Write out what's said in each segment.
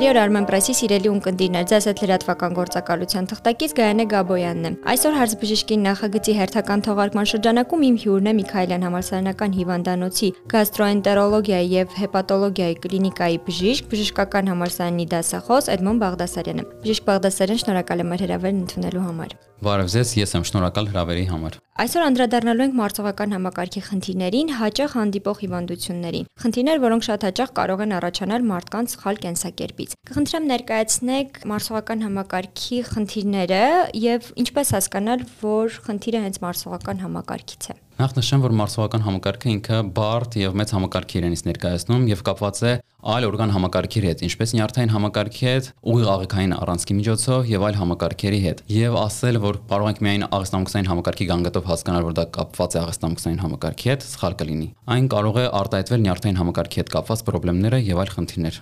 Բարի օր Armen Press-ի սիրելի ունկնդիրներ, ձեզ հետ լրատվական գործակալության թղթակից Գայանե Գաբոյանն է։ Այսօր հարցբժշկի նախագծի հերթական թողարկման շրջանակում իմ հյուրն է Միքայելյան համալսարանական հիվանդանոցի գաստրոենտերոլոգիայի եւ հեպատոլոգիայի կլինիկայի բժիշկ, բժշկական համալսարանի դասախոս Էդմոն Բաղդասարյանը։ Բժիշկ Բաղդասարյան, շնորհակալ եմ հրավերն ընդունելու համար։ Բարև ձեզ, ես եմ շնորհակալ հրավերի համար։ Այսօր անդրադառնալու ենք մարսողական համակարգի խնդիրներին, հաճախ հանդիպող հիվանդություններին։ Խնդիրներ, որոնք շատ հաճախ կարող են առաջանալ մարդկանց սխալ կենսակերպից։ Կխնդրեմ ներկայացնեք մարսողական համակարգի խնդիրները եւ ինչպես հասկանալ, որ խնդիրը հենց մարսողական համակարգից է։ Նախ նշեմ, որ մարսողական համակարգը ինքը բարդ եւ մեծ համակարգ իրենից ներկայացնում եւ կապված է այլ օրգան համակարգերի հետ, ինչպես նյարդային համակարգի հետ, ուղիղ աղիքային առանցքի միջոցով եւ այլ համակարգերի հետ։ Եվ ասել, որ կարող ենք միայն աղստամքսային համակարգի գանգատով հասկանալ, որ դա կապված է աղստամքսային համակարգի հետ, սխալ կլինի։ Այն կարող է արտահայտվել նյարդային համակարգի հետ կապված խնդիրները եւ այլ խնդիրներ։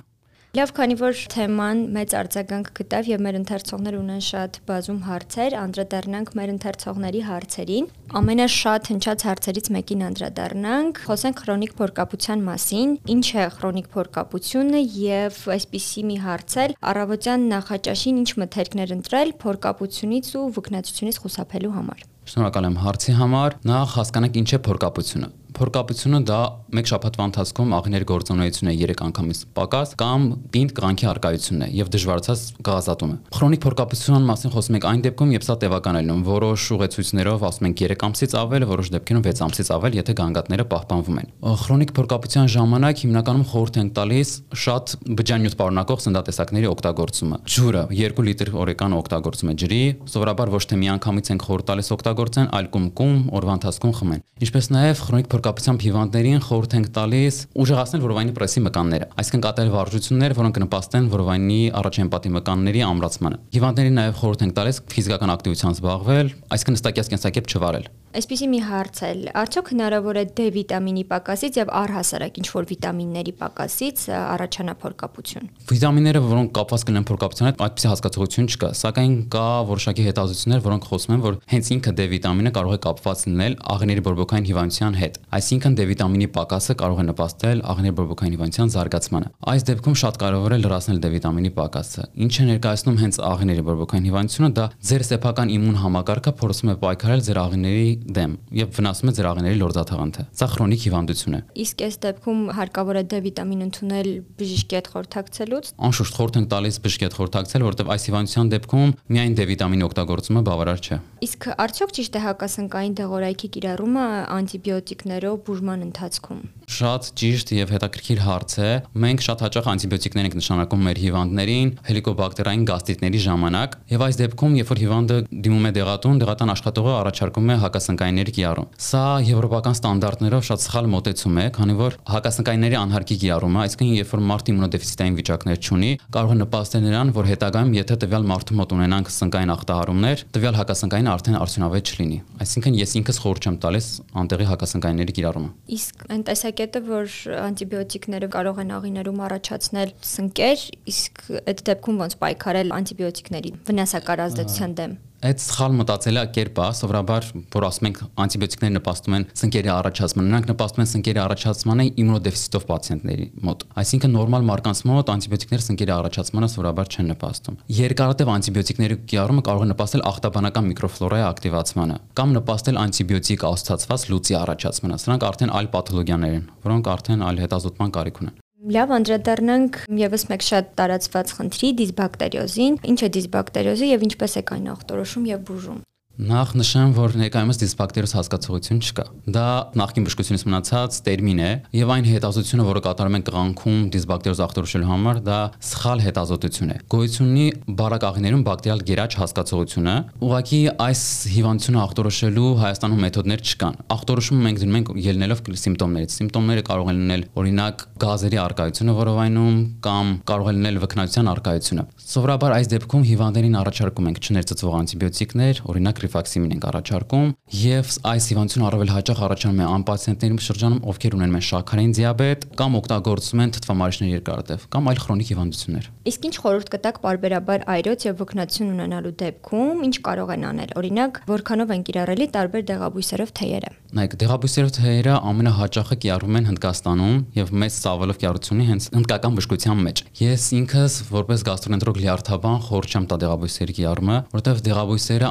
Լավ, քանի որ թեման մեծ արձագանք գտավ եւ մեր ընթերցողներ ունեն շատ բազում հարցեր, անդրադառնանք մեր ընթերցողների հարցերին։ Ամենաշատ հնչած հարցերից մեկին անդրադառնանք, խոսենք քրոնիկ փորկապության մասին։ Ինչ է քրոնիկ փորկապությունը եւ այսպիսի մի հարցել առավոտյան նախաճաշին ինչ մթերքներ ընտրել փորկապությունից ու վկնացությունից խուսափելու համար։ Շնորհակալ եմ հարցի համար։ Նախ հասկանանք ինչ է փորկապությունը փորկապությունը դա մեկ շաբաթվա ընթացքում աղիների գործունեությունը 3 անգամից պակաս կամ պինդ կրանքի արկայությունն է եւ դժվարացած գազատումը։ Քրոնիկ փորկապության մասին խոսում ենք այն դեպքում, երբ սա տևական է լինում, որոշ ուղեցույցներով ասում ենք 3 ամսից ավել, որոշ դեպքերում 6 ամսից ավել, եթե գանգատները պահպանվում են։ Քրոնիկ փորկապության ժամանակ հիմնականում խորհուրդ ենք տալիս շատ բջջանյութ պարունակող սննդատեսակների օգտագործումը։ Ջուրը 2 լիտր օրեկան օգտագործում է ջրի, սովորաբար ոչ թե միանգամից ենք խորհուրդ տալիս օգտագործեն, այլ կում-կում օրվա ընթացքում խմեն։ Ինչպես նաև քրոնիկ փորկապության հիվանդներին խորհուրդ ենք տալիս ուժեղացնել որովայնի պրեսի մկանները, այսինքն կատարել վարժություններ, որոնք կնպաստեն որովայնի առաջին պատի մկանների ամրացմանը։ Հիվանդներին նաև խորհուրդ ենք տալիս ֆիզիկական ակտիվությամբ զբաղվել, այսինքն նստակյաց կենսակերպ չվարել։ Այսպեսի մի հարց էլ, արդյոք հնարավոր է D վիտամինի պակասից եւ առհասարակ ինչ որ վիտամինների պակասից առաջանա փորկապություն։ Վիտամինները, որոնք կապված կլինեն փորկապության հետ, այդպեսի հասկացողություն չկա, սակայն կա որոշակի հետազոտություններ, որոնք խոսում են, որ հենց ինքը D վիտամինը կարող է կապված լինել աղների բորբոքային հիվանդության հետ։ Այսինքն D վիտամինի պակասը կարող է նպաստել աղների բորբոքային հիվանդության զարգացմանը։ Այս դեպքում շատ կարևոր է լրացնել D վիտամինի պակասը։ Ինչ է ներկայացնում հենց աղների բորբոքային հիվանդությունը, դա ձեր սեփական իմուն համակարգը փորձում է պայքարել ձեր աղների դեմ եւ վնասում է ծրաղների լորձաթաղանթը։ Սա քրոնիկ հիվանդություն է։ Իսկ այս դեպքում հարկավոր է D վիտամին ընդունել բժշկի հետ խորհրդակցելուց։ Անշուշտ խորհուրդ ենք տալիս բժշկի հետ խորհրդակցել, որովհետեւ այս հիվանդության դեպքում միայն D վիտամինի օգտագործումը բավարար չէ։ Իսկ արդյոք ճիշտ է հակասնկային դեղորայքի կիրառումը անտիբիոտիկներով բուժման ընթացքում։ Շատ ճիշտ եւ հետաքրքիր հարց է։ Մենք շատ հաճախ անտիբիոտիկներ ենք նշանակում մեր հիվանդներին հելիկոբակտերային գաստրիտների ժամանակ, եւ այս դեպքում, երբ որ հիվանդը դիմում է դեղատուն, դեղատան աշխատողը առաջարկում է հակասնկայինների կիրառում։ Սա եվրոպական ստանդարտներով շատ սխալ մոտեցում է, քանի որ հակասնկայինների անհարկի կիրառումը, այսինքն երբ որ մարդը իմունոդեֆիցիտային վիճակներ ունի, կարող է նպաստել նրան, որ հետագայում եթե տվյալ մարդու մոտ ունենանք սնկային ախտահարումներ, տվյալ հակասնկայինը արդեն արդյունավետ չլինի։ Այսինքն ես ինքս խորհուրդ չեմ տալիս անտեղի հակասնկայինների կիրառումը։ Իսկ այն տեսակետը, որ անտիբիոտիկները կարող են աղիներում առաջացնել սնկեր, իսկ այդ դեպքում ոնց պայքարել անտիբիոտիկների վնասակար ազդեցության դեմ։ Այդ սխալ մտածելակերպը սովորաբար, որ ասում ենք անտիբիոտիկները նպաստում են սնկերի առաջացմանը, նրանք նպաստում են սնկերի առաջացմանը իմունոդեֆիցիտով պացիենտների մոտ։ Այսինքն նորմալ մարկանց մոտ անտիբիոտիկները սնկերի առաջացմանը սովորաբար չեն նպաստում։ Երկարատև անտիբիոտիկների կիրառումը կարող է նպաստել ախտաբանական միկրոֆլորայի ակտիվացմանը կամ նպաստել անտիբիոտիկ աուսացված լուծի առաջացմանը։ Սրանք արդեն այլ պաթոլոգիաներ են, որոնք արդեն այլ հետազոտման կարիք ունեն։ Լավ, անդրադառնանք եւս մեկ շատ տարածված խնդրի դիսբակտերիոզին։ Ինչ է դիսբակտերիոզը եւ ինչպես է կային ախտորոշում եւ բուժում։ Նախ նշեմ, որ ներկայումս դիսբակտերիոս հասկացողություն չկա։ Դա նախկին բժշկությունից մնացած տերմին է, եւ այն հետազոտությունը, որը կատարում են կղանքում դիսբակտերիոս ախտորոշելու համար, դա սխալ հետազոտություն է։ Գոյություն ունի բարակաղիներում բակտերիալ գերաչ հասկացողությունը։ Ուղղակի այս հիվանդությունը ախտորոշելու Հայաստանում մեթոդներ չկան։ Ախտորոշումը մենք դնում ենք ելնելով սիմպտոմներից։ Սիմպտոմները կարող են լինել օրինակ գազերի արկայությունը որովայնում կամ կարող է լինել վկնացության արկայությունը։ Սովորաբար այս դեպքում հիվանդներին առաջարկում ենք չներծծվող անտիբիոտիկներ, օրինակ ռիֆաքսիմին ենք առաջարկում եւ այս հիվանդությունը առավել հաճախ առաջանում է այն պացիենտների շրջանում, ովքեր ունեն մեն շաքարային դիաբետ կամ օգտագործում են թթվամարիչների երկարատև կամ այլ քրոնիկ հիվանդություններ։ Իսկ ինչ խորհուրդ կտաք բարբերաբար այրոց եւ վկնացություն ունենալու դեպքում, ինչ կարող են անել։ Օրինակ, որքանով են կիրառելի տարբեր դեղաբույսերով թեյերը։ Նայեք, դեղաբույսերով թեյերը ամենահաճախը կիրառվում են Հնդկաստանում եւ մեծ ծավալով կիրառություն ունի հենց հնդկական բժշկության մեջ։ Ես ինքս որպես գաստրոենտրոլոգ լյարդաբան խորհուրդ չեմ տա դեղաբույսերի կիրառումը, որովհետեւ դեղաբույսերը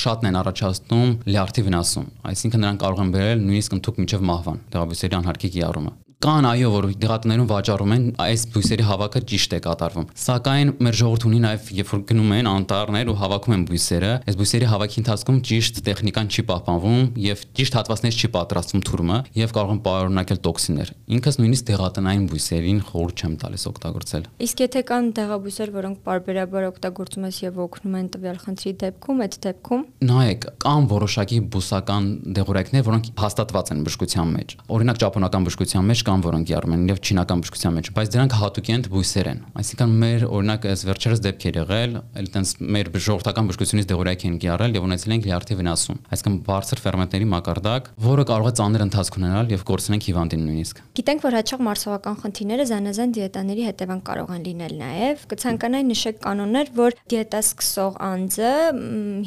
ամենաշատն են առաջացնում լյարդի վնասում։ Այսինքն նրանք կարող են բերել նույնիսկ ընդհանուր միջև մահվան դեղաբույսերի անհարկի կիրառումը։ Կան այո, որ դեղատներում վաճառում են այս բույսերի հավաքը ճիշտ է կատարվում։ Սակայն մեր ժողովուրդ ունի նաև երբ որ գնում են անտառներ ու հավաքում են բույսերը, այս բույսերի հավաքի ընթացքում ճիշտ տեխնիկան չի պահպանվում եւ ճիշտ հատվածներից չի պատրաստվում թուրմը եւ կարող են պարունակել տոքսիններ։ Ինքս նույնիսկ դեղատնային բույսերին խորհուրդ չեմ տալիս օգտագործել։ Իսկ եթե կան դեղաբույսեր, որոնք բարբերաբար օգտագործում ես եւ օգնում են տվյալ խնդրի դեպքում, այդ դեպքում? Նայեք, կան որոշակի բուսական դեղորայքներ, որոնք հաստատված են բժշկության մեջ։ Օրինակ, ճապոնական բժշկության մեջ կան, որոնք են եւ չինական բժշկության մեջ, բայց դրանք հատուկենտ բույսեր են։ Այսինքն մեր օրինակ այս վերջերս դեպքեր եղել, այլ տենց մեր ժողովրդական բժշկությունից դեղորայք են կյարել եւ ունեցել ենք լյարդի վնասում։ Այսինքն բարձր ֆերմենտների մակարդակ, որը կարող է ծանր ընթացք ունենալ եւ կորցնենք հիվանդին նույնիսկ։ Գիտենք, որ հաճախ մարսողական խնդիրները զանազան դիետաների հետևանք կարող են լինել նաեւ։ Կցանկանայի նշեք կանոններ, որ դիետա սկսող անձը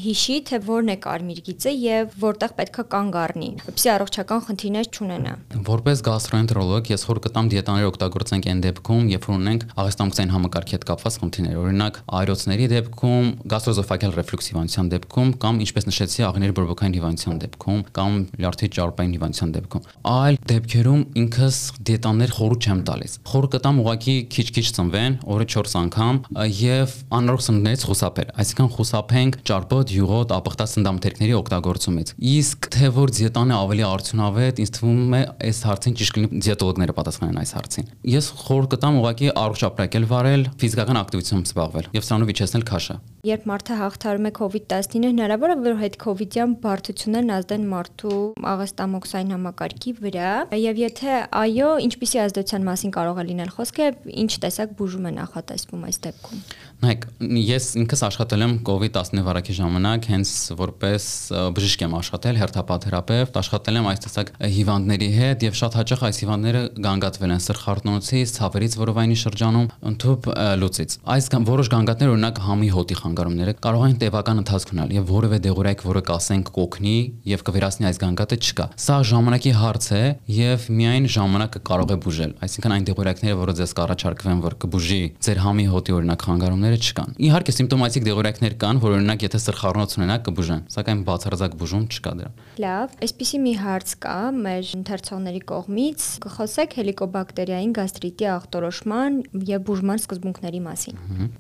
հիշի, թե որն է կարմիր գիծը եւ որտեղ պետքա կանգ առնի, որպեսզի առողջական խնդիրներ չունենա։ Որպես գաստրոենտրոլոգ օրինակ ես խոր կտամ դիետաները օգտագործենք այն դեպքում, երբ որ ունենք աղեստամկցային համակարգի հետ կապված խնդիրներ, օրինակ այրոցների դեպքում, գաստրոզոֆագալ ռեֆլյուքս հիվանդության դեպքում կամ ինչպես նշեցի, աղիների բորբոքային հիվանդության դեպքում կամ լյարդի ճարպային հիվանդության դեպքում։ Այլ դեպքերում ինքս դիետաներ խորու չեմ տալիս։ Խոր կտամ ուղակի քիչ-քիչ ծնվեն, օրը 4 անգամ եւ անորոշ սննդներից խուսափել։ Այսինքն խուսափենք ճարպոտ, յուղոտ, ապխտած սննդամթերքների օգտագործումից։ Իսկ թե որ դիետանը ավելի արդյունավետ, ինձ թվում է այս հարցին ճիշտ կլինի դիետոլոգ պսիխոլոգները պատասխանեն այս հարցին։ Ես խոր կտամ ուղղակի առողջ ապրակել վարել, ֆիզիկական ակտիվությամբ զբաղվել եւ սրանով իջեցնել քաշը։ Երբ մարդը հաղթարում է COVID-19, հնարավոր է որ հետ COVID-յան բարդություններն ազդեն մարդու աղեստամոքսային համակարգի վրա, եւ եթե այո, ինչպիսի ազդեցության մասին կարող է լինել խոսքը, ինչ տեսակ բուժում է նախատեսվում այս դեպքում։ Նայեք, ես ինքս աշխատել եմ COVID-19 վարակի ժամանակ, հենց որպես բժիշկ եմ աշխատել, հերթապաթերապևտ, աշխատել եմ այս տեսակ հիվանդների հետ եւ շատ հաճախ այս հիվանդները գանգատվել են սրխարտնոցից, ցավերից, որովայնի շրջանում, ընդհուպ լուծից։ Այս որոշ գանգատներ օրինակ համի հոտի խանգարումները կարող են տևական ընթացք ունենալ եւ որևէ դեղորայք, որը կասենք կոգնի եւ կվերացնի այս գանգատը չկա։ Սա ժամանակի հարց է եւ միայն ժամանակը կարող է բուժել։ Այսինքն այն դեղորայքները, որը ձեզ կառաջարկվեն, որ կբուժի ձեր համի հոտի օրինակ խանգարումները չկան։ Իհարկե սիմպտոմատիկ դեղորայքներ կան, որ օրինակ եթե սրխառնոց ունենաք կբուժեն, սակայն բացարձակ բուժում չկա դրա։ Լավ, այսպեսի մի հարց կա մեր ընթերցողների կողմից, կխոսենք խոսեք հելիկոբակտերիային գաստրիտի ախտորոշման եւ բուժման սկզբունքների մասին։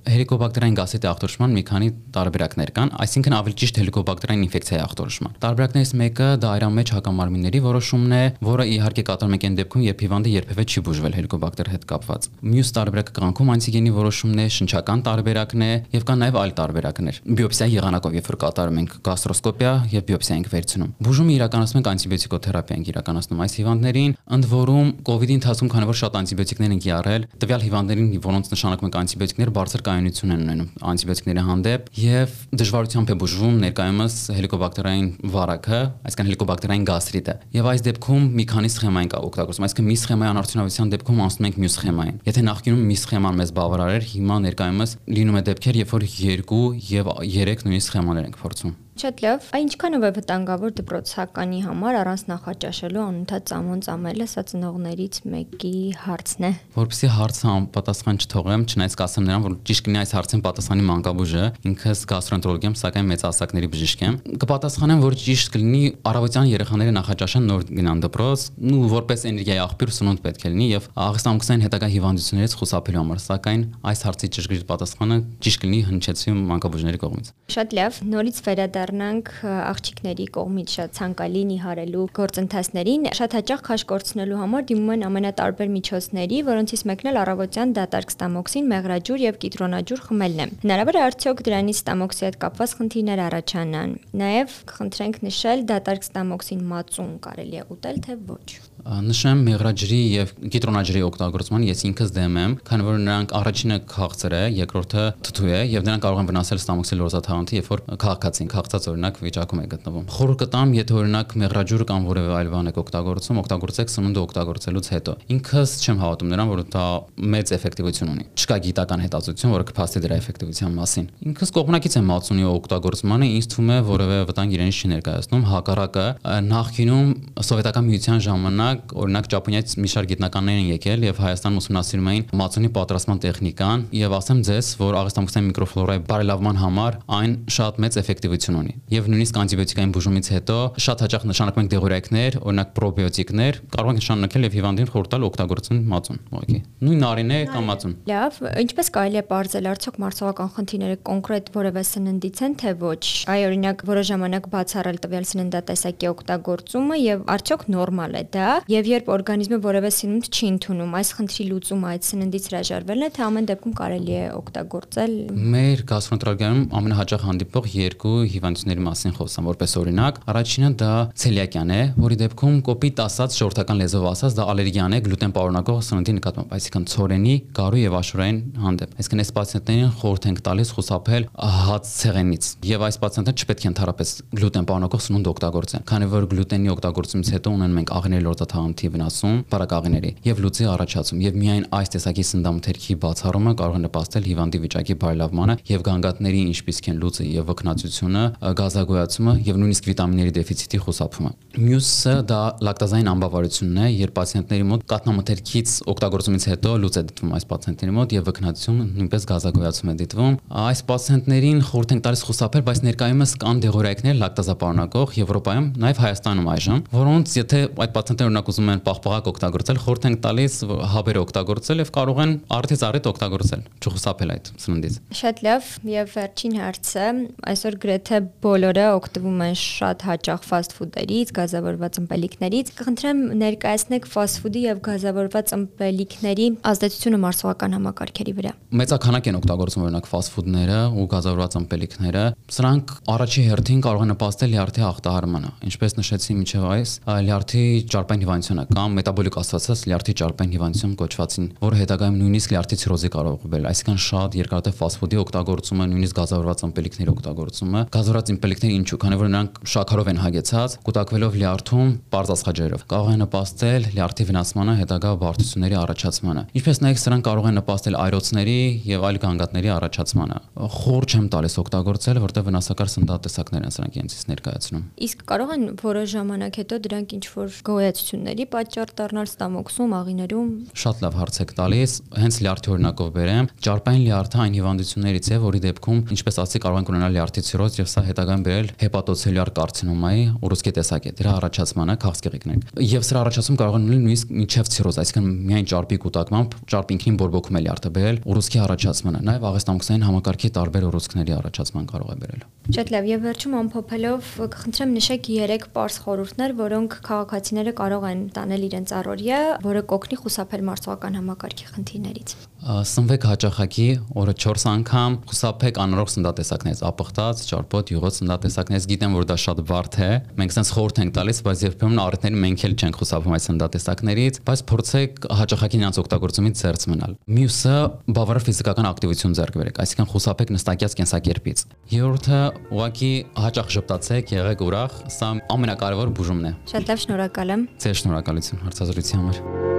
Հելիկոբակտերիային գաստրիտի ախտորոշման մի քանի տարբերակներ կան, այսինքն ավելի ճիշտ հելիկոբակտերիային ինֆեկցիայի ախտորոշման։ Տարբերակներից մեկը դա այրամեջ հակամարմինների որոշումն է, որը իհարկե կատարում եք այն դեպքում, երբ հիվանդը երբևէ չի բուժվել հելիկոբակտեր հետ կապված։ Մյուս տարբերակը կանքում անտիգենի որոշումն է, շնչական տարբերակն է եւ կան նաեւ այլ տարբերակներ։ Բիոպսիայի եղանակով, երբ որ կատարում ենք գաստրոսկոպիա եւ բիոպսիա ենք վերցնում։ Բուժումը իրականացնում ենք անտիբիոտիկոթերապիա ենք իրականացնում այս հիվանդներին, ընդ որում COVID-ի ընթացքում քանի որ շատ անտիբիոտիկներ են կիրառել, տվյալ հիվանդներին, որոնց նշանակում են անտիբիոտիկներ, բարձր կայունություն են ունենում անտիբիոտիկների հանդեպ եւ դժվարությամբ է բուժվում ներկայումս հելիկոբակտերային վարակը, այսինքն հելիկոբակտերային գաստրիտը։ Եւ այս դեպքում մի քանի սխեմային կա օգտագործում, այսինքն մի սխեմայի անարդյունավետության դեպքում անցնում ենք մյուս սխեմային։ Եթե նախկինում մի սխեման մեզ բավարար էր, հիմա ներկայումս լինում է դեպքեր, երբ որ 2 եւ 3 նույնիսկ սխեմաներ ենք փորձում։ Շատ լավ։ Այն ինչքանով է վտանգավոր դպրոցականի համար առանց նախաճաշելու անընդհատ ծամոն ծամելը սա ծնողներից մեկի հարցն է։ Որպեսզի հարցը անպատասխան չթողեմ, չնայած կասեմ նրան, որ ճիշտ կնի այս հարցին պատասխանի մանկաբույժը, ինքս գաստրոընտրոլոգ եմ, սակայն մեծ ասակների բժիշկ եմ։ Կպատասխանեմ, որ ճիշտ կլինի առավոտյան երեխաները նախաճաշան նոր գնան դպրոց, ու որպես էներգիայի աղբյուր սնունդ պետք է լինի եւ աղստամքսային հետագա հիվանդություններից խուսափելու համար, սակայն այս հարցի ճշգրիտ պատասխանը ճիշտ կլինի հնչեցի մանկաբույժների կողմից։ Շատ լավ, նորից վերադառ վերադառնանք աղջիկների կողմից շատ ցանկալի նիհարելու գործընթացներին, շատ հաճախ քաշ կորցնելու համար դիմում են ամենատարբեր միջոցների, որոնցից մեկն էլ առավոտյան դատարկ ստամոքսին, մեղրաջուր եւ կիտրոնաջուր խմելն է։ Հնարավոր է արդյոք դրանից ստամոքսի հետ կապված խնդիրներ առաջանան։ Նաեւ կխնդրենք նշել դատարկ ստամոքսին մածուն կարելի է ուտել թե ոչ։ Նշեմ մեղրաջրի եւ կիտրոնաջրի օգտագործման ես ինքս դեմ եմ, քանի որ նրանք առաջինը քաղցր է, երկրորդը թթու է եւ նրանք կարող են վնասել ստամոքսի լորզաթաղանթը, երբ որ քաղաքացին քաղցր հարթած օրինակ վիճակում է գտնվում։ Խորը կտամ, եթե օրինակ մեղրաջուրը կամ որևէ այլ բան եք օգտագործում, օգտագործեք սնունդը օգտագործելուց հետո։ Ինքս չեմ հավատում նրան, որ դա մեծ էֆեկտիվություն ունի։ Չկա գիտական հետազոտություն, որը կփաստի դրա էֆեկտիվության մասին։ Ինքս կողմնակից եմ մածունի օգտագործմանը, ինձ թվում է որևէ վտանգ իրենից չի ներկայացնում, հակառակը նախկինում սովետական միության ժամանակ օրինակ Ճապոնիայից մի շարք գիտնականներ են եկել եւ Հայաստանում ուսումնասիրում էին մածունի պատրաստման տեխնիկան եւ ասեմ ձեզ, որ աղստամքսային միկրոֆլորայի բարելավման համար այն շատ մեծ էֆեկտիվություն ունի։ Եվ նույնիսկ անտիբիոտիկային բուժումից հետո շատ հաճախ նշանակում ենք դեղորայքներ, օրինակ պրոբիոտիկներ, կարող ենք նշանակել եւ հիվանդին խորտ տալ օգտագործեն մածուն, ուղղակի։ Նույն նարին է կամ մածուն։ Լավ, ինչպես կարելի է բարձել արդյոք մարսողական խնդիրները կոնկրետ որևէ սննդից են թե ոչ։ Այ օրինակ որոշ ժամանակ բացառել տվյալ սննդատեսակի օգտագործումը եւ արդյոք նորմալ է դա եւ երբ օրգանիզմը որևէ սնունդ չի ընդունում, այս խնդրի լուծումը այդ սննդից հրաժարվելն է, թե ամեն դեպքում կարելի է օգտագործել։ Մեր գաստրոընտրալգիայում ամենահաճախ հանդիպող երկու հիվանդությունների մասին խոսամ, որպես օրինակ, առաջինը դա ցելիակյան է, որի դեպքում կոպիտ ասած շորթական լեզվով ասած դա ալերգիան է գլուտեն պարունակող սննդի նկատմամբ, այսինքն ցորենի, գարու եւ աշուրային հանդեպ։ Այսինքն այս պացիենտներին խորհուրդ ենք տալիս խուսափել հաց ցեղենից եւ այս պացիենտները չպետք է ընդհանրապես գլուտեն պարունակող սնունդ օգտագործեն, քանի որ գլուտենի օգտագործումից հետո ունեն մենք աղիների լորձաթաղանթի վնասում, բարակաղիների եւ լուծի առաջացում եւ միայն այս տեսակի սննդամթերքի բացառումը կարող է նպաստել հիվանդի վիճակի բարելավմանը եւ գանգատների ինչպիսիք են լուծը եւ վկնացությունը, գազագոյացումը եւ նույնիսկ վիտամինների դեֆիցիտի խուսափումը։ Մյուսը դա լակտազային անբավարարությունն է, երբ պացիենտների մոտ կատնամթերքից օգտագործումից հետո լուծ է դիտվում այս պացիենտների մոտ եւ վկնացությունը նույնպես գազագոյացում է դիտվում։ Այս պացիենտներին խորհուրդ ենք տալիս խուսափել, բայց ներկայումս կան դեղորայքներ լակտազապարունակող Եվրոպայում, նաեւ Հայաստանում այժմ, որոնց եթե այդ պացիենտները օրինակ ուզում են պաղպաղակ օգտագործել, խորհուրդ ենք տալիս հաբեր օգտագործել եւ կարող են արդից առիթ օգտագործել, չխուսափել այդ սննդից։ Շատ լավ, եւ վերջին հարցը, այսօր գրեթե բոլորը օգտվում են շատ հաճախ ֆաստ ֆուդերից, գազավորված ըմպելիքներից։ Կխնդրեմ ներկայացնեք ֆաստ ֆուդի եւ գազավորված ըմպելիքների ազդեցությունը մարսողական համակարգերի վրա։ Մեծականակ են օգտագործում օրինակ ֆաստ ֆուդները ու գազավորված ըմպելիքները։ Սրանք առաջի հերթին կարող են նպաստել լյարդի ախտահարմանը։ Ինչպես նշեցի միջև այս, լյարդի ճարպային հիվանդությունը կամ մետաբոլիկ աստվածած լյարդի ճարպային հիվանդություն կոչվածին, որը հետագայում նույնիսկ լյարդի ցիրոզի կարող բերել։ Այսինքն շատ երկարատև ֆաստ ֆուդի օգտագործումը, նույնիսկ գազավորված ըմպելիքների օգտագործումը, գազավորված ըմպելիքները ինչու, քանի որ նրանք շաքարով են հագեցած, կուտակվելով լյարդում པարզ աստղաջերով, կարող են նպաստել լյարդի վնասմանը, հետագա բարդությունների առաջացմանը։ Ինչպես նաև սրանք կարող են նպաստել այրոցների եւ այլ գանգատների առաջացմանը։ Խոր չեմ տալիս օգտագործել, որտեղ վնասակար սննդատեսակներ են սրանք իրենցից ներկայացնում։ Իսկ կարող են որոշ ժամանակ հետո դրանք ինչ որ գոյացությունների պատճառ դառնալ ստամոքսում, աղիներում։ Շատ լավ հարց եք տալիս, հենց լյարդի օրինակով բերեմ։ Ճարպային լյարդը այն հիվանդություններից է, որի դեպքում, ինչպես ասացի, կարող են ունենալ լյարդի ցիրոզ եւ սա հետագայում բերել հեպատոցելյուլար կարցինոմայի ուռուցքի տեսակ է։ Դրա առաջացմանը քաղցկեղիկներ։ Եվ սրա առաջացում կարող են լինել նույնիսկ մինչև ցիրոզ, այսինքն միայն ճարպի կուտակմամբ ճարպ ինքնին բորբոքում է լյարդը բերել ուռուցքի առաջացմանը, նաեւ աղեստամքսային համակարգի տարբեր ուռուցքների առաջացման կարող է բերել։ Շատ լավ, եւ վերջում ամփոփելով կխնդրեմ նշեք 3 པարս խորհուրդներ, որոնք քաղաքացիները կարող են տանել իրենց առօրյա, որը կօգնի խուսափել մարսողական համակարգի խնդիրներից։ Սնվեք հաճախակի օրը 4 անգամ, խուսափեք անորոշ սննդատեսակներից, ապխտած, ճարպոտ, յուղոտ սննդատեսակներից։ Գիտեմ, որ դա շատ բարդ է։ Մենք sense խորհուրդ ենք տալիս, բայց երբեմն առիթների մենք էլ չենք խուսափում այդ սննդատեսակներից, բայց փորձեք հաճախակի նրանց օգտագործումից ծերծ մնալ։ Մյուսը բավարար ֆիզիկական ակտիվություն ձեռք բերեք, այսինքն խուսափեք նստակյաց կենսակերպից։ Երրորդը ուղղակի հաճախ ժպտացեք, եղեք ուրախ, սա ամենակարևոր բուժումն է։ Շատ լավ, շնորհակալ եմ։ Ձեր շնորհակալություն հարցազրույցի համար։